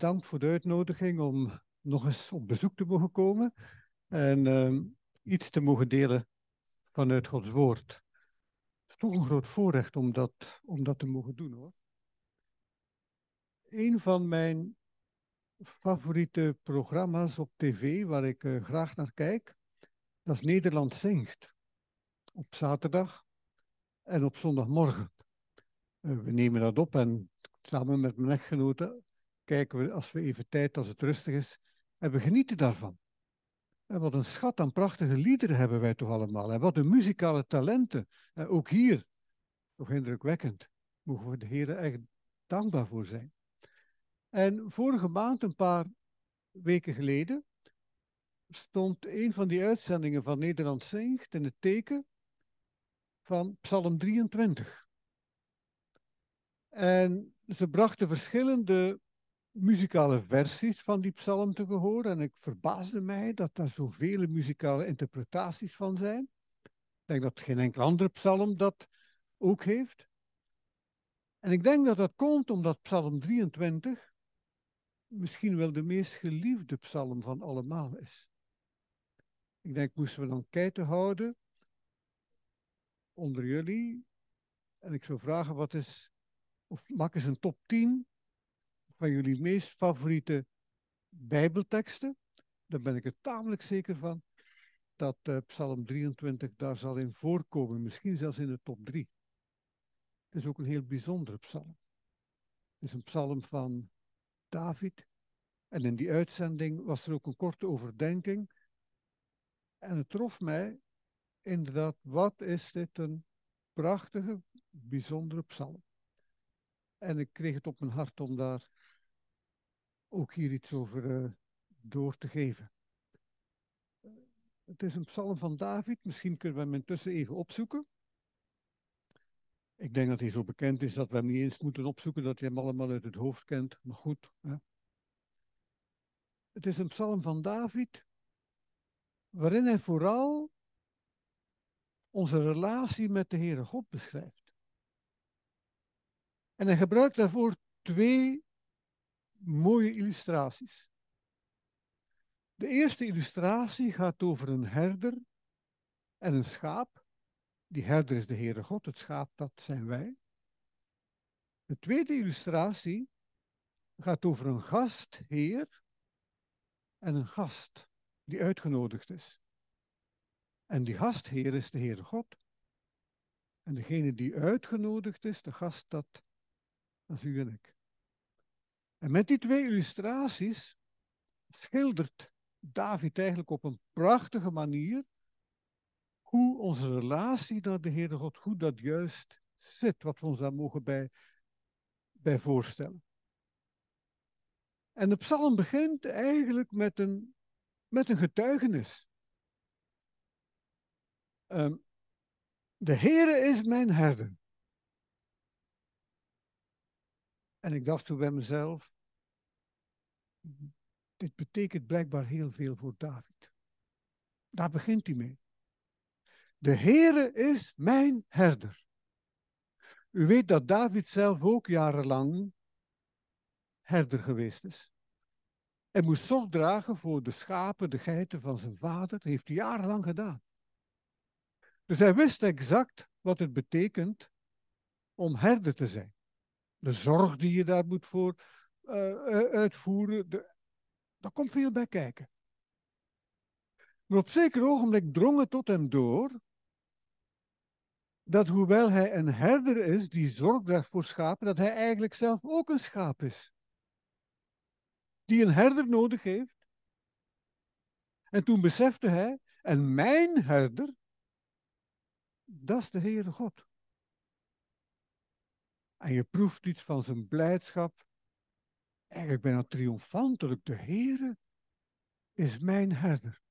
Bedankt voor de uitnodiging om nog eens op bezoek te mogen komen en ehm, iets te mogen delen vanuit Gods Woord. Het is toch een groot voorrecht om dat, om dat te mogen doen hoor. Een van mijn favoriete programma's op tv, waar ik eh, graag naar kijk, dat is Nederland Zingt. Op zaterdag en op zondagmorgen. Eh, we nemen dat op en samen met mijn echtgenote kijken we als we even tijd, als het rustig is, en we genieten daarvan. En wat een schat aan prachtige liederen hebben wij toch allemaal. En wat een muzikale talenten. En ook hier, nog indrukwekkend, mogen we de Heer echt dankbaar voor zijn. En vorige maand, een paar weken geleden, stond een van die uitzendingen van Nederland Zingt in het teken van Psalm 23. En ze brachten verschillende muzikale versies van die psalm te horen. En ik verbaasde mij dat daar zoveel muzikale interpretaties van zijn. Ik denk dat geen enkel andere psalm dat ook heeft. En ik denk dat dat komt omdat psalm 23 misschien wel de meest geliefde psalm van allemaal is. Ik denk, moesten we dan kijken houden onder jullie. En ik zou vragen, wat is, of maak eens een top 10 van jullie meest favoriete Bijbelteksten. Daar ben ik er tamelijk zeker van dat uh, Psalm 23 daar zal in voorkomen, misschien zelfs in de top 3. Het is ook een heel bijzondere psalm. Het is een psalm van David. En in die uitzending was er ook een korte overdenking. En het trof mij inderdaad, wat is dit een prachtige, bijzondere psalm. En ik kreeg het op mijn hart om daar ook hier iets over uh, door te geven. Het is een psalm van David, misschien kunnen we hem intussen even opzoeken. Ik denk dat hij zo bekend is dat we hem niet eens moeten opzoeken, dat je hem allemaal uit het hoofd kent, maar goed. Hè. Het is een psalm van David, waarin hij vooral onze relatie met de Heere God beschrijft. En hij gebruikt daarvoor twee mooie illustraties. De eerste illustratie gaat over een herder en een schaap. Die herder is de Heere God, het schaap dat zijn wij. De tweede illustratie gaat over een gastheer en een gast die uitgenodigd is. En die gastheer is de Heere God. En degene die uitgenodigd is, de gast, dat, dat is u en ik. En met die twee illustraties schildert David eigenlijk op een prachtige manier hoe onze relatie naar de Heere God, hoe dat juist zit, wat we ons daar mogen bij, bij voorstellen. En de psalm begint eigenlijk met een, met een getuigenis. Um, de Heere is mijn herder. En ik dacht toen bij mezelf, dit betekent blijkbaar heel veel voor David. Daar begint hij mee. De Heere is mijn herder. U weet dat David zelf ook jarenlang herder geweest is. Hij moest zorg dragen voor de schapen, de geiten van zijn vader. Dat heeft hij jarenlang gedaan. Dus hij wist exact wat het betekent om herder te zijn. De zorg die je daar moet voor uh, uitvoeren, de, daar komt veel bij kijken. Maar op zeker ogenblik drong het tot hem door dat hoewel hij een herder is die zorg draagt voor schapen, dat hij eigenlijk zelf ook een schaap is. Die een herder nodig heeft. En toen besefte hij, en mijn herder, dat is de Heere God. En je proeft iets van zijn blijdschap. Eigenlijk bijna triomfantelijk. De Heere is mijn herder.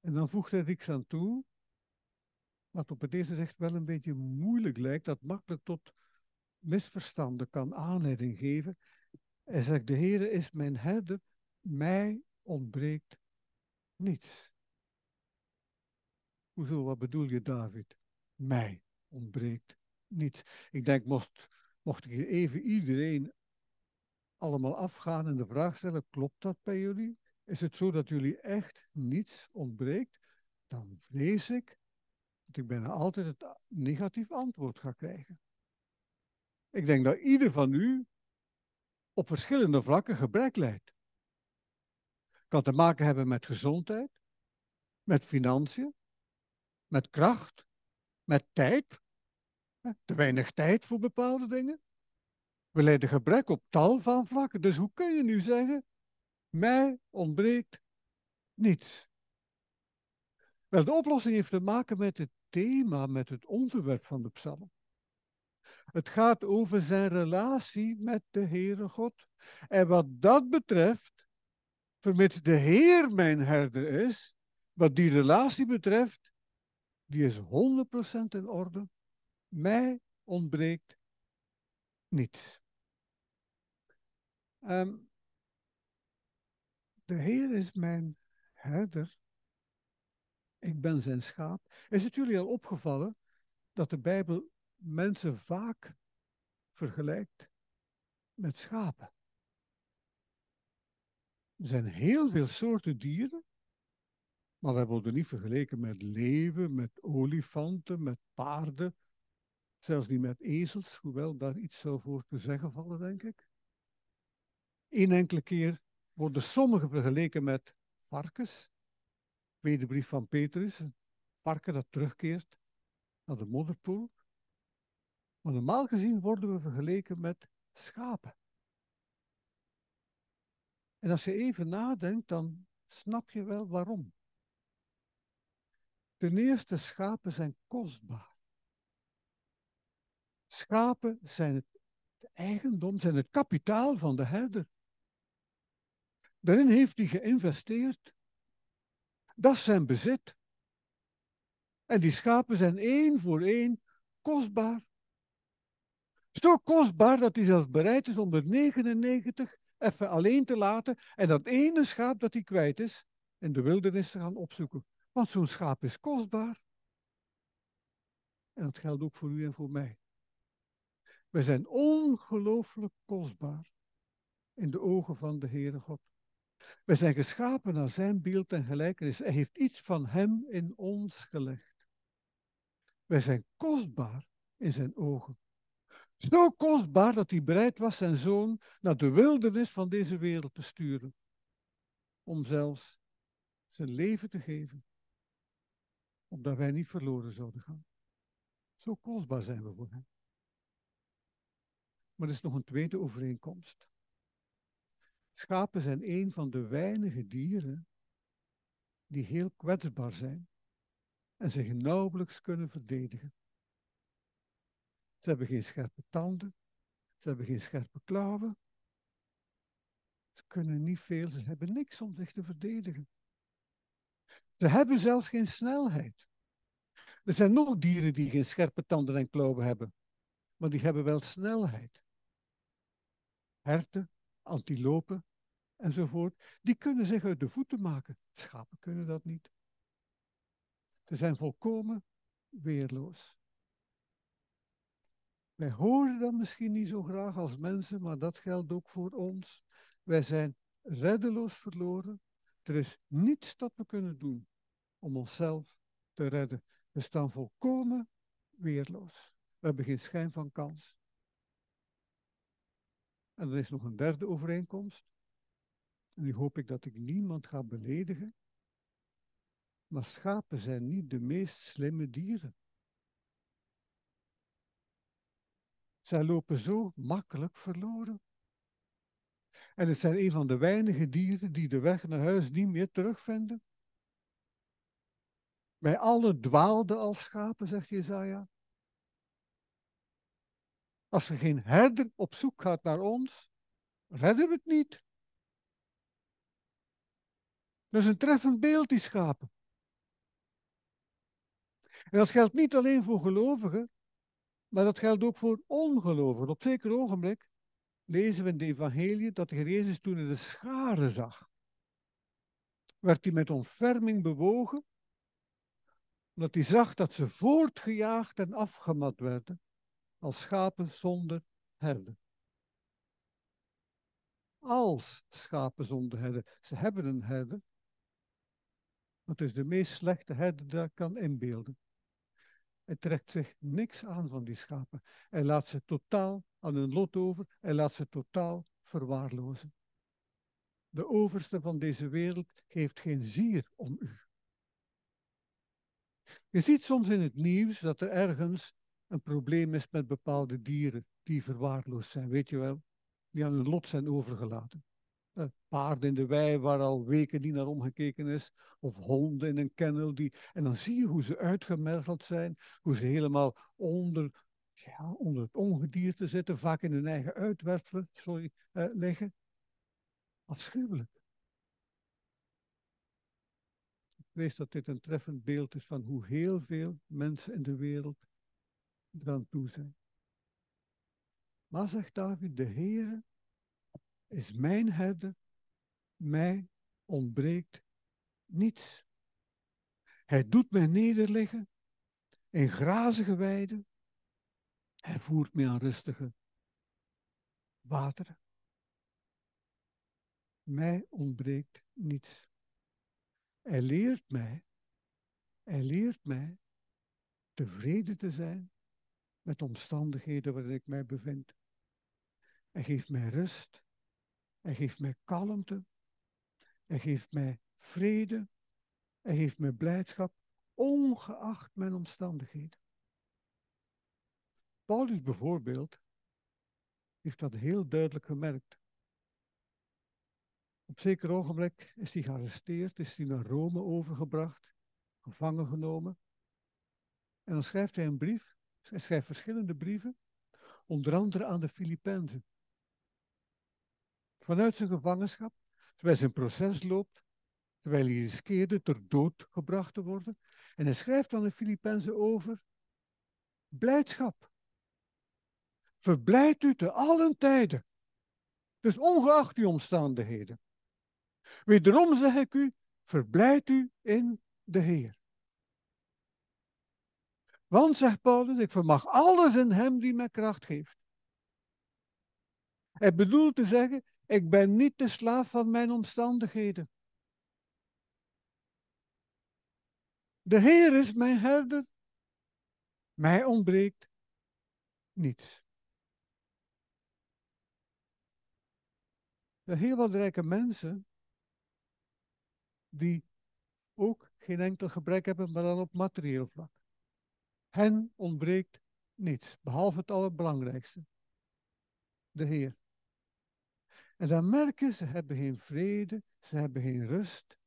En dan voegt hij iets aan toe, wat op het eerste zicht wel een beetje moeilijk lijkt, dat makkelijk tot misverstanden kan aanleiding geven. Hij zegt, de Heere is mijn herder, mij ontbreekt niets. Hoezo, wat bedoel je David? Mij ontbreekt niets. Ik denk, mocht, mocht ik even iedereen allemaal afgaan en de vraag stellen, klopt dat bij jullie? Is het zo dat jullie echt niets ontbreekt? Dan vrees ik dat ik bijna altijd het negatief antwoord ga krijgen. Ik denk dat ieder van u op verschillende vlakken gebrek lijdt. Kan te maken hebben met gezondheid, met financiën, met kracht, met tijd. Te weinig tijd voor bepaalde dingen. We lijden gebrek op tal van vlakken. Dus hoe kun je nu zeggen, mij ontbreekt niets? Wel, de oplossing heeft te maken met het thema, met het onderwerp van de psalm. Het gaat over zijn relatie met de Heere God. En wat dat betreft, vermits de Heer mijn herder is, wat die relatie betreft, die is 100% in orde. Mij ontbreekt niets. Um, de Heer is mijn herder. Ik ben zijn schaap. Is het jullie al opgevallen dat de Bijbel mensen vaak vergelijkt met schapen? Er zijn heel veel soorten dieren, maar we worden niet vergeleken met leeuwen, met olifanten, met paarden, zelfs niet met ezels, hoewel daar iets zou voor te zeggen vallen, denk ik. Eén enkele keer worden sommigen vergeleken met varkens. Tweede brief van Petrus, een varken dat terugkeert naar de modderpoel. Maar normaal gezien worden we vergeleken met schapen. En als je even nadenkt, dan snap je wel waarom. Ten eerste, schapen zijn kostbaar. Schapen zijn het eigendom, zijn het kapitaal van de herder. Daarin heeft hij geïnvesteerd. Dat is zijn bezit. En die schapen zijn één voor één kostbaar. Zo kostbaar dat hij zelfs bereid is om de 99 even alleen te laten en dat ene schaap dat hij kwijt is in de wildernis te gaan opzoeken. Want zo'n schaap is kostbaar. En dat geldt ook voor u en voor mij. We zijn ongelooflijk kostbaar in de ogen van de Heere God. We zijn geschapen naar zijn beeld en gelijkenis. Hij heeft iets van hem in ons gelegd. Wij zijn kostbaar in zijn ogen. Zo kostbaar dat hij bereid was zijn zoon naar de wildernis van deze wereld te sturen. Om zelfs zijn leven te geven. Opdat wij niet verloren zouden gaan. Zo kostbaar zijn we voor hem. Maar er is nog een tweede overeenkomst. Schapen zijn een van de weinige dieren die heel kwetsbaar zijn en zich nauwelijks kunnen verdedigen. Ze hebben geen scherpe tanden, ze hebben geen scherpe klauwen. Ze kunnen niet veel, ze hebben niks om zich te verdedigen. Ze hebben zelfs geen snelheid. Er zijn nog dieren die geen scherpe tanden en klauwen hebben, maar die hebben wel snelheid. Herten, antilopen enzovoort, die kunnen zich uit de voeten maken. Schapen kunnen dat niet. Ze zijn volkomen weerloos. Wij horen dat misschien niet zo graag als mensen, maar dat geldt ook voor ons. Wij zijn reddeloos verloren. Er is niets dat we kunnen doen om onszelf te redden. We staan volkomen weerloos. We hebben geen schijn van kans. En er is nog een derde overeenkomst. En nu hoop ik dat ik niemand ga beledigen. Maar schapen zijn niet de meest slimme dieren. Zij lopen zo makkelijk verloren. En het zijn een van de weinige dieren die de weg naar huis niet meer terugvinden. Wij alle dwaalden als schapen, zegt Jezaja. Als er geen herder op zoek gaat naar ons, redden we het niet. Dat is een treffend beeld, die schapen. En dat geldt niet alleen voor gelovigen, maar dat geldt ook voor ongelovigen. Op zeker ogenblik lezen we in de evangelie dat de Heer Jezus toen hij de scharen zag, werd hij met ontferming bewogen, omdat hij zag dat ze voortgejaagd en afgemat werden als schapen zonder herder. als schapen zonder herder. Ze hebben een herder. Het is de meest slechte herder dat ik kan inbeelden. Hij trekt zich niks aan van die schapen. Hij laat ze totaal aan hun lot over. Hij laat ze totaal verwaarlozen. De overste van deze wereld geeft geen zier om u. Je ziet soms in het nieuws dat er ergens een probleem is met bepaalde dieren die verwaarloosd zijn, weet je wel, die aan hun lot zijn overgelaten. Uh, paarden in de wei waar al weken niet naar omgekeken is, of honden in een kennel. Die, en dan zie je hoe ze uitgemergeld zijn, hoe ze helemaal onder, ja, onder het ongedierte zitten, vaak in hun eigen uitwerpselen sorry, uh, liggen. Afschuwelijk. Ik vrees dat dit een treffend beeld is van hoe heel veel mensen in de wereld eraan toe zijn. Maar zegt David, de Heere is mijn herder, mij ontbreekt niets. Hij doet mij nederliggen in grazige weiden. Hij voert mij aan rustige wateren. Mij ontbreekt niets. Hij leert mij, hij leert mij tevreden te zijn met de omstandigheden waarin ik mij bevind. Hij geeft mij rust. Hij geeft mij kalmte. Hij geeft mij vrede. Hij geeft mij blijdschap, ongeacht mijn omstandigheden. Paulus bijvoorbeeld heeft dat heel duidelijk gemerkt. Op zeker ogenblik is hij gearresteerd, is hij naar Rome overgebracht, gevangen genomen. En dan schrijft hij een brief, hij schrijft verschillende brieven, onder andere aan de Filippenzen. Vanuit zijn gevangenschap, terwijl zijn proces loopt, terwijl hij riskeerde ter dood gebracht te worden. En hij schrijft aan de Filippenzen over blijdschap. Verblijd u te allen tijden. Dus ongeacht uw omstandigheden. Wederom zeg ik u, verblijd u in de Heer. Want, zegt Paulus, ik vermag alles in Hem die mij kracht geeft. Hij bedoelt te zeggen, ik ben niet de slaaf van mijn omstandigheden. De Heer is mijn herder. Mij ontbreekt niets. Er heel wat rijke mensen die ook geen enkel gebrek hebben, maar dan op materieel vlak. Hen ontbreekt niets, behalve het allerbelangrijkste. De Heer. En dan merken ze hebben geen vrede, ze hebben geen rust.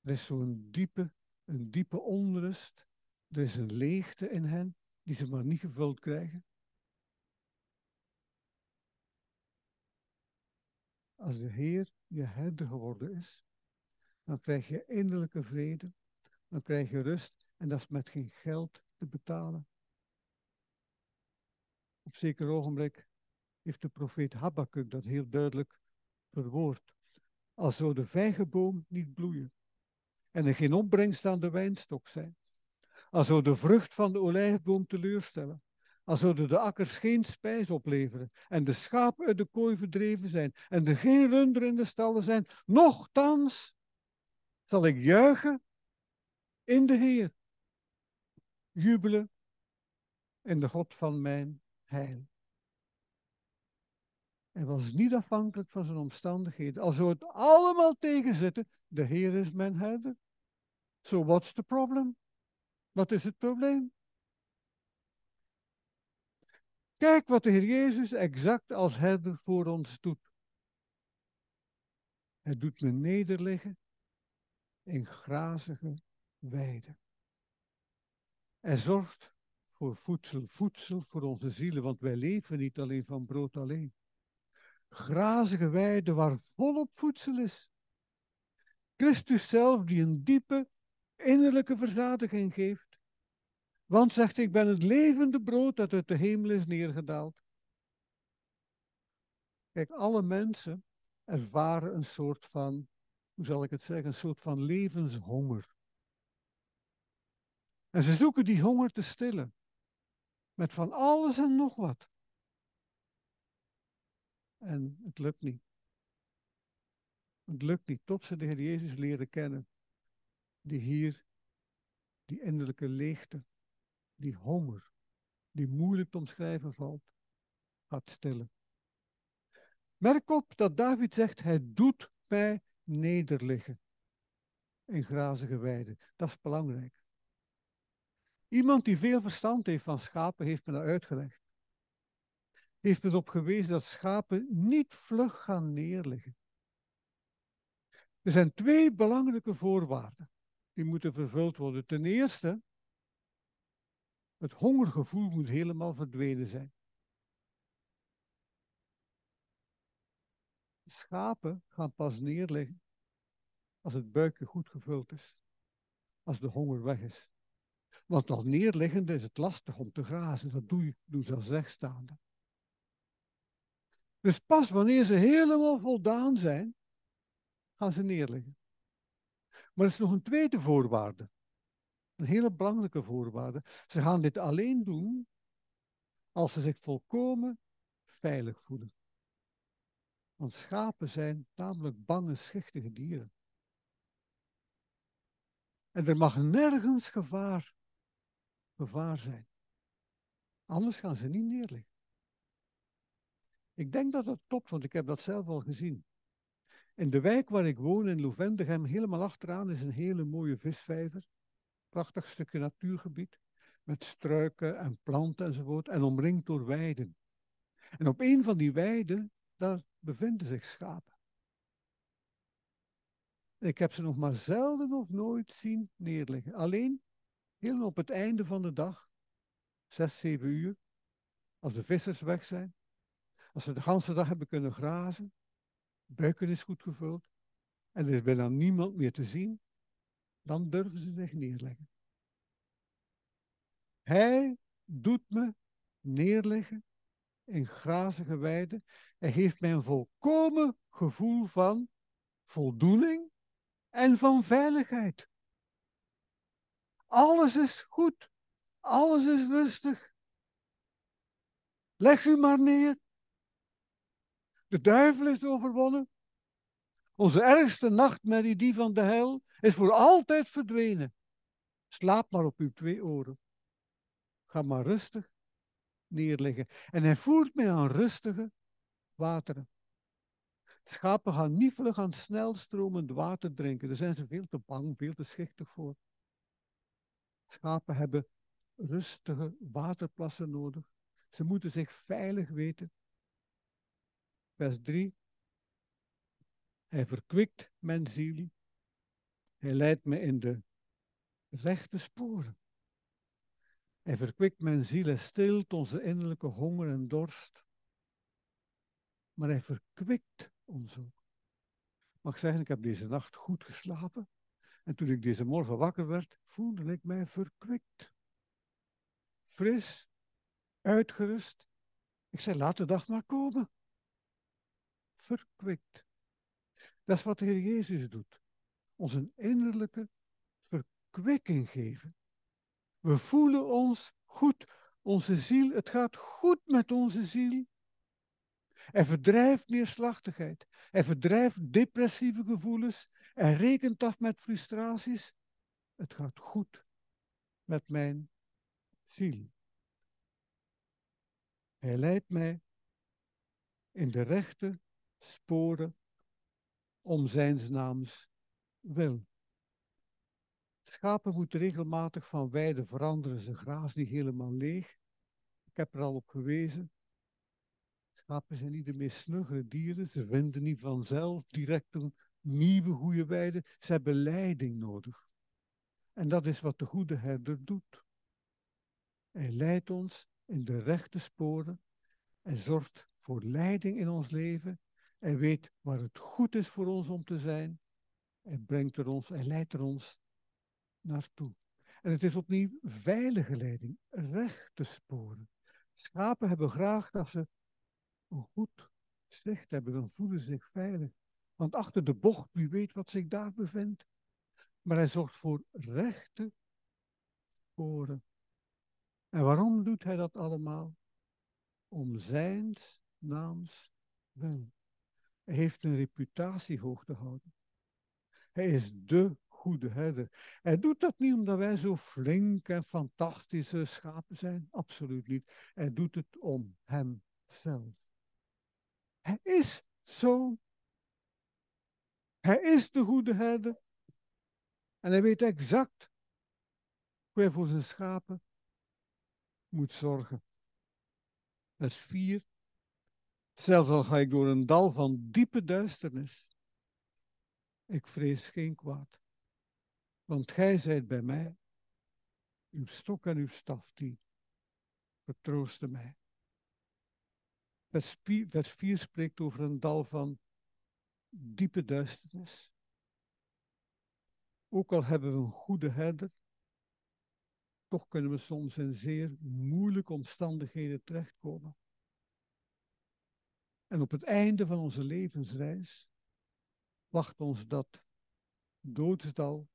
Er is zo'n diepe, een diepe onrust. Er is een leegte in hen die ze maar niet gevuld krijgen. Als de Heer je herder geworden is, dan krijg je innerlijke vrede, dan krijg je rust en dat is met geen geld te betalen. Op zeker ogenblik heeft de profeet Habakkuk dat heel duidelijk verwoord. Als zou de vijgenboom niet bloeien en er geen opbrengst aan de wijnstok zijn. Als zou de vrucht van de olijfboom teleurstellen. Als zouden de akkers geen spijs opleveren en de schapen uit de kooi verdreven zijn en er geen runderen in de stallen zijn. Nochtans zal ik juichen in de Heer. Jubelen in de God van mijn heil. Hij was niet afhankelijk van zijn omstandigheden. Als we het allemaal tegenzitten, de Heer is mijn herder. So what's the problem? Wat is het probleem? Kijk wat de Heer Jezus exact als herder voor ons doet. Hij doet me nederliggen in grazige weiden. Hij zorgt voor voedsel, voedsel voor onze zielen, want wij leven niet alleen van brood alleen. Grazige weiden waar volop voedsel is. Christus zelf die een diepe innerlijke verzadiging geeft. Want zegt ik ben het levende brood dat uit de hemel is neergedaald. Kijk, alle mensen ervaren een soort van hoe zal ik het zeggen, een soort van levenshonger. En ze zoeken die honger te stillen. Met van alles en nog wat. En het lukt niet. Het lukt niet tot ze de Heer Jezus leren kennen. Die hier, die innerlijke leegte, die honger, die moeilijk te omschrijven valt, gaat stillen. Merk op dat David zegt, hij doet mij nederliggen in grazige weiden. Dat is belangrijk. Iemand die veel verstand heeft van schapen, heeft me dat uitgelegd. Heeft erop gewezen dat schapen niet vlug gaan neerliggen. Er zijn twee belangrijke voorwaarden die moeten vervuld worden. Ten eerste, het hongergevoel moet helemaal verdwenen zijn. Schapen gaan pas neerliggen als het buikje goed gevuld is, als de honger weg is. Want als neerliggende is het lastig om te grazen, dat doe je, doe ze als. Dus pas wanneer ze helemaal voldaan zijn, gaan ze neerliggen. Maar er is nog een tweede voorwaarde. Een hele belangrijke voorwaarde. Ze gaan dit alleen doen als ze zich volkomen veilig voelen. Want schapen zijn tamelijk bange, schichtige dieren. En er mag nergens gevaar, gevaar zijn. Anders gaan ze niet neerliggen. Ik denk dat dat klopt, want ik heb dat zelf al gezien. In de wijk waar ik woon, in Loevendegem, helemaal achteraan is een hele mooie visvijver. Prachtig stukje natuurgebied. Met struiken en planten enzovoort. En omringd door weiden. En op een van die weiden, daar bevinden zich schapen. Ik heb ze nog maar zelden of nooit zien neerliggen. Alleen helemaal op het einde van de dag, zes, zeven uur, als de vissers weg zijn, als ze de hele dag hebben kunnen grazen, buiken is goed gevuld en er is bijna niemand meer te zien, dan durven ze zich neerleggen. Hij doet me neerleggen in grazige weiden. Hij geeft mij een volkomen gevoel van voldoening en van veiligheid. Alles is goed. Alles is rustig. Leg u maar neer. De duivel is overwonnen. Onze ergste nachtmerrie, die van de hel, is voor altijd verdwenen. Slaap maar op uw twee oren. Ga maar rustig neerliggen. En hij voert mij aan rustige wateren. Schapen gaan niet vlug aan snel stromend water drinken. Daar zijn ze veel te bang, veel te schichtig voor. Schapen hebben rustige waterplassen nodig. Ze moeten zich veilig weten. Vers 3. Hij verkwikt mijn ziel. Hij leidt me in de rechte sporen. Hij verkwikt mijn ziel en stilt onze innerlijke honger en dorst. Maar hij verkwikt ons ook. Mag zeggen, ik heb deze nacht goed geslapen. En toen ik deze morgen wakker werd, voelde ik mij verkwikt. Fris, uitgerust. Ik zei, laat de dag maar komen. Verkwikt. Dat is wat de Heer Jezus doet. Ons een innerlijke verkwikking geven. We voelen ons goed. Onze ziel, het gaat goed met onze ziel. Hij verdrijft neerslachtigheid. Hij verdrijft depressieve gevoelens. Hij rekent af met frustraties. Het gaat goed met mijn ziel. Hij leidt mij in de rechte sporen om zijn naams wil. Schapen moeten regelmatig van weide veranderen. Ze grazen niet helemaal leeg. Ik heb er al op gewezen. Schapen zijn niet de meest snuggere dieren. Ze vinden niet vanzelf direct een nieuwe goede weide. Ze hebben leiding nodig. En dat is wat de goede herder doet. Hij leidt ons in de rechte sporen en zorgt voor leiding in ons leven. Hij weet waar het goed is voor ons om te zijn. Hij brengt er ons, hij leidt er ons naartoe. En het is opnieuw veilige leiding, rechte sporen. Schapen hebben graag dat ze goed zicht hebben, dan voelen ze zich veilig. Want achter de bocht, wie weet wat zich daar bevindt. Maar hij zorgt voor rechte sporen. En waarom doet hij dat allemaal? Om zijns naams wil. Hij heeft een reputatie hoog te houden. Hij is de goede herder. Hij doet dat niet omdat wij zo flink en fantastische schapen zijn. Absoluut niet. Hij doet het om hemzelf. Hij is zo. Hij is de goede herder. En hij weet exact hoe hij voor zijn schapen moet zorgen. Vers 4. Zelfs al ga ik door een dal van diepe duisternis. Ik vrees geen kwaad. Want gij zijt bij mij. Uw stok en uw staf, die vertroosten mij. Vers 4, vers 4 spreekt over een dal van diepe duisternis. Ook al hebben we een goede herder, toch kunnen we soms in zeer moeilijke omstandigheden terechtkomen. En op het einde van onze levensreis wacht ons dat doodsdal,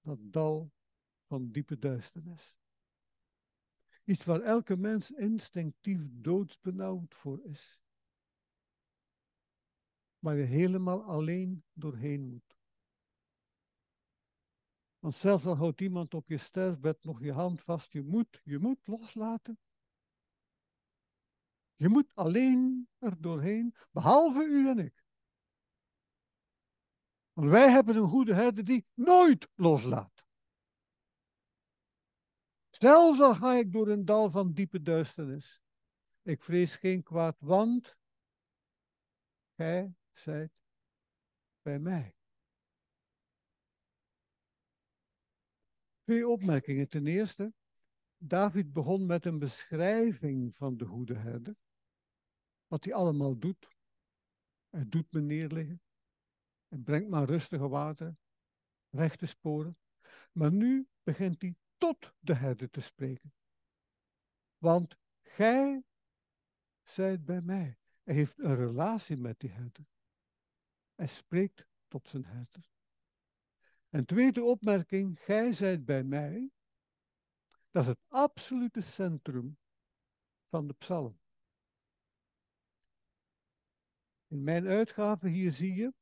dat dal van diepe duisternis. Iets waar elke mens instinctief doodsbenauwd voor is. Waar je helemaal alleen doorheen moet. Want zelfs al houdt iemand op je sterfbed nog je hand vast, je moet, je moet loslaten. Je moet alleen er doorheen, behalve u en ik. Want wij hebben een goede herder die nooit loslaat. Zelfs al ga ik door een dal van diepe duisternis. Ik vrees geen kwaad, want gij zijt bij mij. Twee opmerkingen. Ten eerste, David begon met een beschrijving van de goede herder. Wat hij allemaal doet. Hij doet me neerliggen. Hij brengt maar rustige water, rechte sporen. Maar nu begint hij tot de herder te spreken. Want gij zijt bij mij. Hij heeft een relatie met die herder. Hij spreekt tot zijn herder. En tweede opmerking, gij zijt bij mij. Dat is het absolute centrum van de psalm. In mijn uitgave hier zie je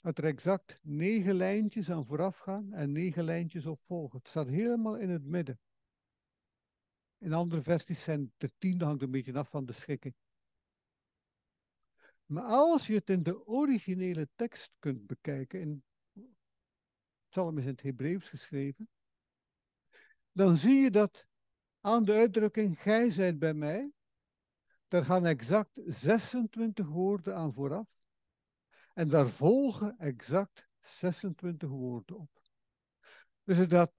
dat er exact negen lijntjes aan vooraf gaan en negen lijntjes op volgen. Het staat helemaal in het midden. In andere versies zijn er tien, hangt een beetje af van de schikking. Maar als je het in de originele tekst kunt bekijken, in psalm is in het Hebreeuws geschreven, dan zie je dat aan de uitdrukking gij zijt bij mij, daar gaan exact 26 woorden aan vooraf. En daar volgen exact 26 woorden op. Dus dat,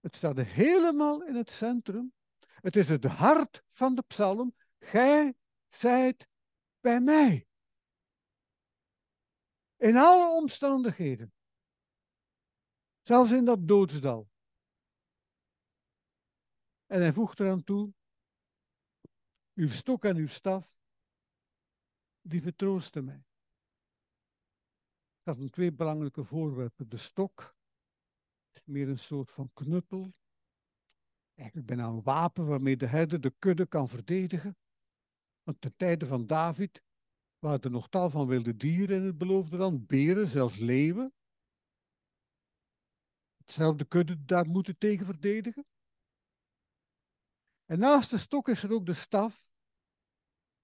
het staat helemaal in het centrum. Het is het hart van de psalm. Gij zijt bij mij. In alle omstandigheden. Zelfs in dat doodsdal. En hij voegt eraan toe, uw stok en uw staf, die vertroosten mij. Dat zijn twee belangrijke voorwerpen. De stok meer een soort van knuppel. Eigenlijk bijna een wapen waarmee de herder de kudde kan verdedigen. Want ten tijde van David waren er nog tal van wilde dieren in het beloofde land. Beren, zelfs leeuwen. Hetzelfde kudde daar moeten tegen verdedigen. En naast de stok is er ook de staf.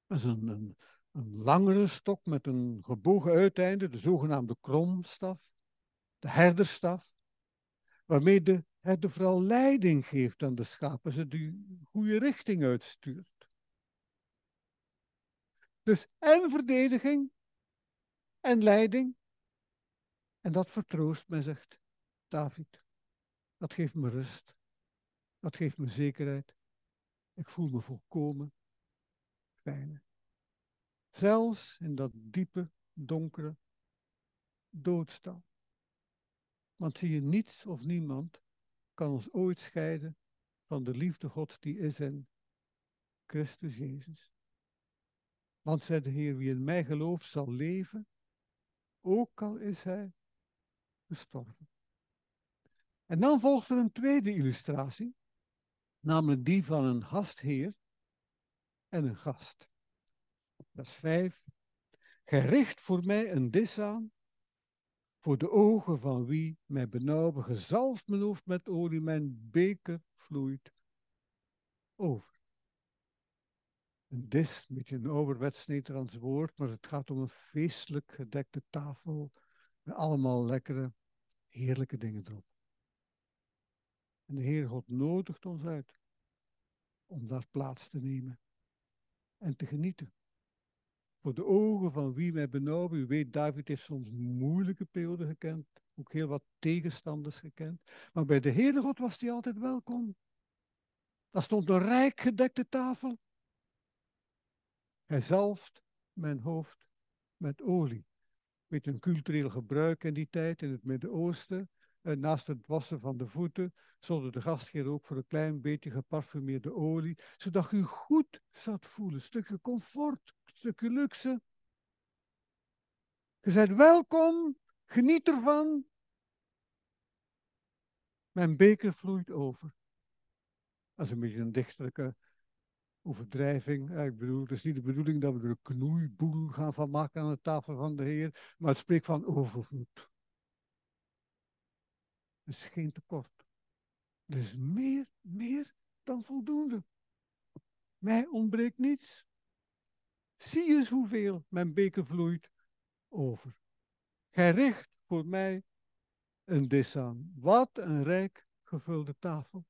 Dat is een, een, een langere stok met een gebogen uiteinde, de zogenaamde kromstaf, de herderstaf, waarmee de herder vooral leiding geeft aan de schapen, ze de goede richting uitstuurt. Dus en verdediging en leiding. En dat vertroost mij, zegt David. Dat geeft me rust. Dat geeft me zekerheid. Ik voel me volkomen fijn. Zelfs in dat diepe, donkere doodstal. Want zie je, niets of niemand kan ons ooit scheiden van de liefde Gods die is in Christus Jezus. Want zei de Heer, wie in mij gelooft zal leven, ook al is hij gestorven. En dan volgt er een tweede illustratie, namelijk die van een gastheer en een gast. Vers 5. Gij richt voor mij een dis aan, voor de ogen van wie mij benauwen, gezalfd mijn hoofd met olie, mijn beker vloeit over. Een dis, een beetje een ouderwets Nederlands woord, maar het gaat om een feestelijk gedekte tafel met allemaal lekkere, heerlijke dingen erop. En de Heer God nodigt ons uit om daar plaats te nemen en te genieten. Voor de ogen van wie mij benauwen. U weet, David heeft soms moeilijke perioden gekend, ook heel wat tegenstanders gekend. Maar bij de Heere God was hij altijd welkom. Daar stond een rijk gedekte tafel. Hij zalft mijn hoofd met olie. Weet een cultureel gebruik in die tijd in het Midden-Oosten. naast het wassen van de voeten zorgde de gastheer ook voor een klein beetje geparfumeerde olie, zodat u goed zat voelen. Een stukje comfort, stukje luxe. Je bent welkom, geniet ervan. Mijn beker vloeit over. Dat is een beetje een dichterlijke overdrijving. ik bedoel, het is niet de bedoeling dat we er een knoeiboel gaan van maken aan de tafel van de Heer, maar het spreekt van overvloed. Het is geen tekort. Er is meer, meer dan voldoende. Mij ontbreekt niets. Zie eens hoeveel mijn beker vloeit over. Gij richt voor mij een dis aan. Wat een rijk gevulde tafel.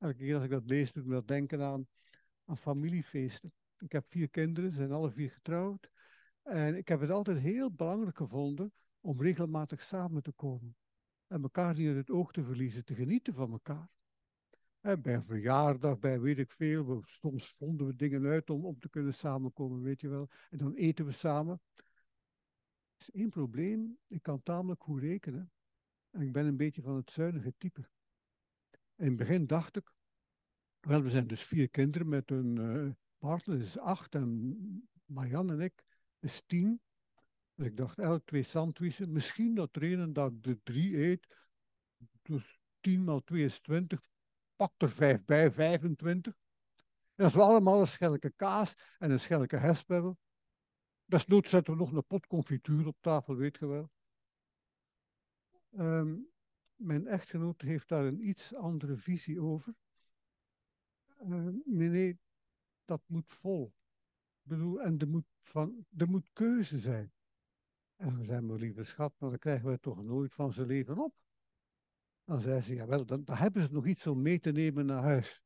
Elke keer als ik dat lees, doe ik me denken aan, aan familiefeesten. Ik heb vier kinderen, ze zijn alle vier getrouwd. En ik heb het altijd heel belangrijk gevonden om regelmatig samen te komen. En elkaar niet uit het oog te verliezen, te genieten van elkaar. En bij een verjaardag, bij weet ik veel, soms vonden we dingen uit om, om te kunnen samenkomen, weet je wel. En dan eten we samen. Er is één probleem, ik kan tamelijk goed rekenen. En ik ben een beetje van het zuinige type. In het begin dacht ik, wel, we zijn dus vier kinderen met een uh, partner, is acht, en Marianne en ik is tien. Dus ik dacht, elk twee sandwiches. Misschien dat er een dat de drie eet. Dus 10 maal 2 is 20. Pak er vijf bij, 25. En als we allemaal een schelke kaas en een schelke hesp hebben. Desnoods zetten we nog een pot confituur op tafel, weet je wel. Um, mijn echtgenoot heeft daar een iets andere visie over. Uh, nee, nee, dat moet vol. Ik bedoel, en er moet, van, er moet keuze zijn. En dan zei mijn lieve schat, maar dan krijgen we het toch nooit van zijn leven op. Dan zei ze, jawel, dan, dan hebben ze nog iets om mee te nemen naar huis.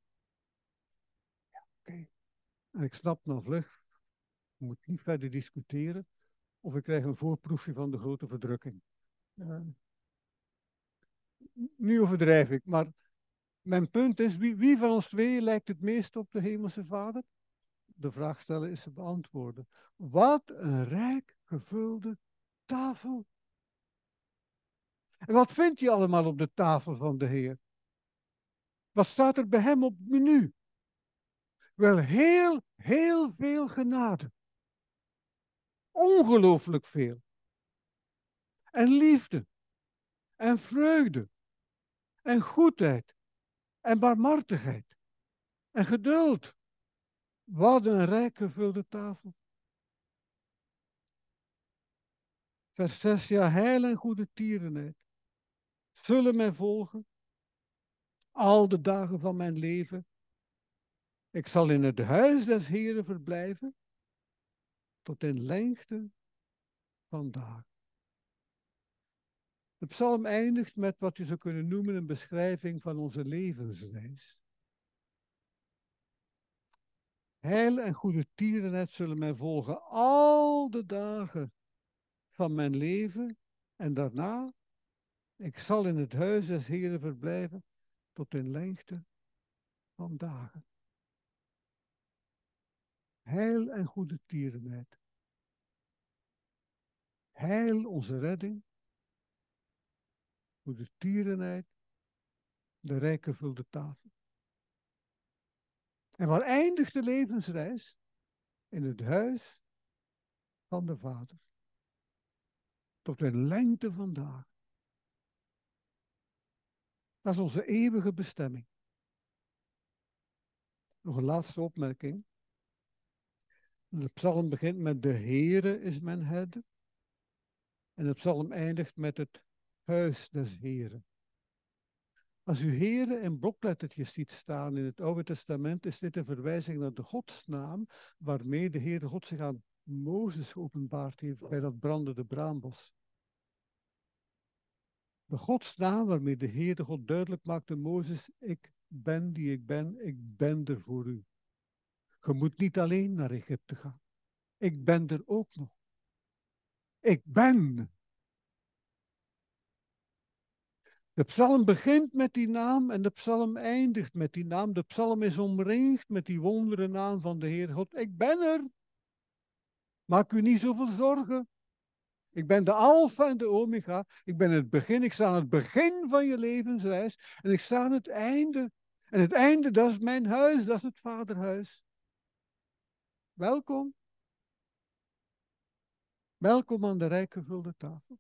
Ja, oké. En ik snap dan vlug, ik moet niet verder discussiëren, of ik krijg een voorproefje van de grote verdrukking. Uh, nu overdrijf ik, maar mijn punt is, wie, wie van ons twee lijkt het meest op de Hemelse Vader? De vraag stellen is te beantwoorden. Wat een rijk gevulde tafel. En wat vind je allemaal op de tafel van de Heer? Wat staat er bij hem op het menu? Wel heel, heel veel genade. Ongelooflijk veel. En liefde. En vreugde. En goedheid. En barmhartigheid. En geduld. Wat een rijk gevulde tafel. Vers 6, ja, heil en goede tierenheid zullen mij volgen al de dagen van mijn leven. Ik zal in het huis des Heren verblijven tot in lengte van dagen. De psalm eindigt met wat je zou kunnen noemen een beschrijving van onze levensreis. Heil en goede tierenheid zullen mij volgen al de dagen van mijn leven en daarna, ik zal in het huis des Heren verblijven tot in lengte van dagen. Heil en goede tierenheid. Heil onze redding. Goede tierenheid. De rijke vulde tafel. En waar eindigt de levensreis? In het huis van de Vader tot in lengte vandaag. Dat is onze eeuwige bestemming. Nog een laatste opmerking. De psalm begint met de Heere is mijn herder. En de psalm eindigt met het huis des Heren. Als u Heere in bloklettertjes ziet staan in het Oude Testament, is dit een verwijzing naar de godsnaam waarmee de Heere God zich aan Mozes geopenbaard heeft bij dat brandende braambos. De godsnaam waarmee de Heere God duidelijk maakte Mozes, ik ben die ik ben, ik ben er voor u. Je moet niet alleen naar Egypte gaan. Ik ben er ook nog. Ik ben. De psalm begint met die naam en de psalm eindigt met die naam. De psalm is omringd met die wondere naam van de Heer God. Ik ben er. Maak u niet zoveel zorgen. Ik ben de Alpha en de Omega. Ik ben het begin. Ik sta aan het begin van je levensreis. En ik sta aan het einde. En het einde, dat is mijn huis. Dat is het vaderhuis. Welkom. Welkom aan de rijk gevulde tafel.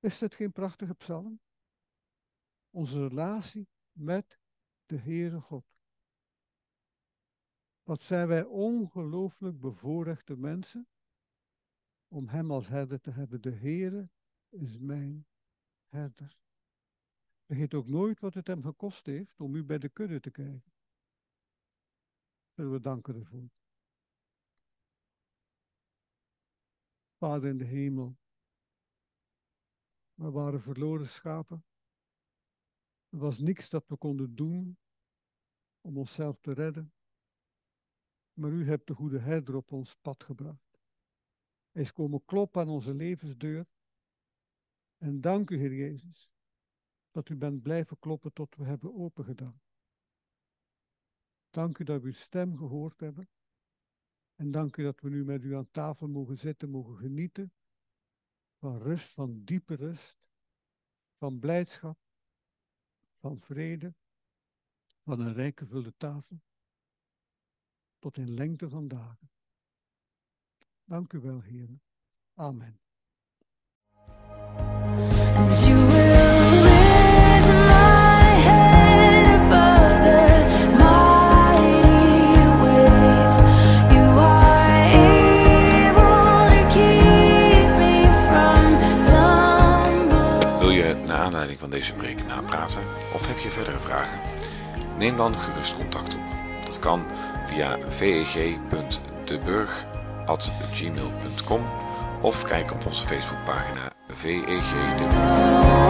Is dit geen prachtige psalm? Onze relatie met de Heere God. Wat zijn wij ongelooflijk bevoorrechte mensen om Hem als herder te hebben. De Heere is mijn herder. Vergeet ook nooit wat het Hem gekost heeft om u bij de kudde te krijgen. We danken ervoor. Vader in de hemel, we waren verloren schapen. Er was niks dat we konden doen om onszelf te redden. Maar u hebt de goede herder op ons pad gebracht. Hij is komen kloppen aan onze levensdeur. En dank u, Heer Jezus, dat u bent blijven kloppen tot we hebben opengedaan. Dank u dat we uw stem gehoord hebben. En dank u dat we nu met u aan tafel mogen zitten, mogen genieten van rust, van diepe rust, van blijdschap, van vrede, van een rijke vulde tafel, tot in lengte van dagen. Dank u wel, Heer. Amen. Deze preek napraten of heb je verdere vragen? Neem dan gerust contact op. Dat kan via veg.deburg.gmail.com of kijk op onze Facebookpagina VEG De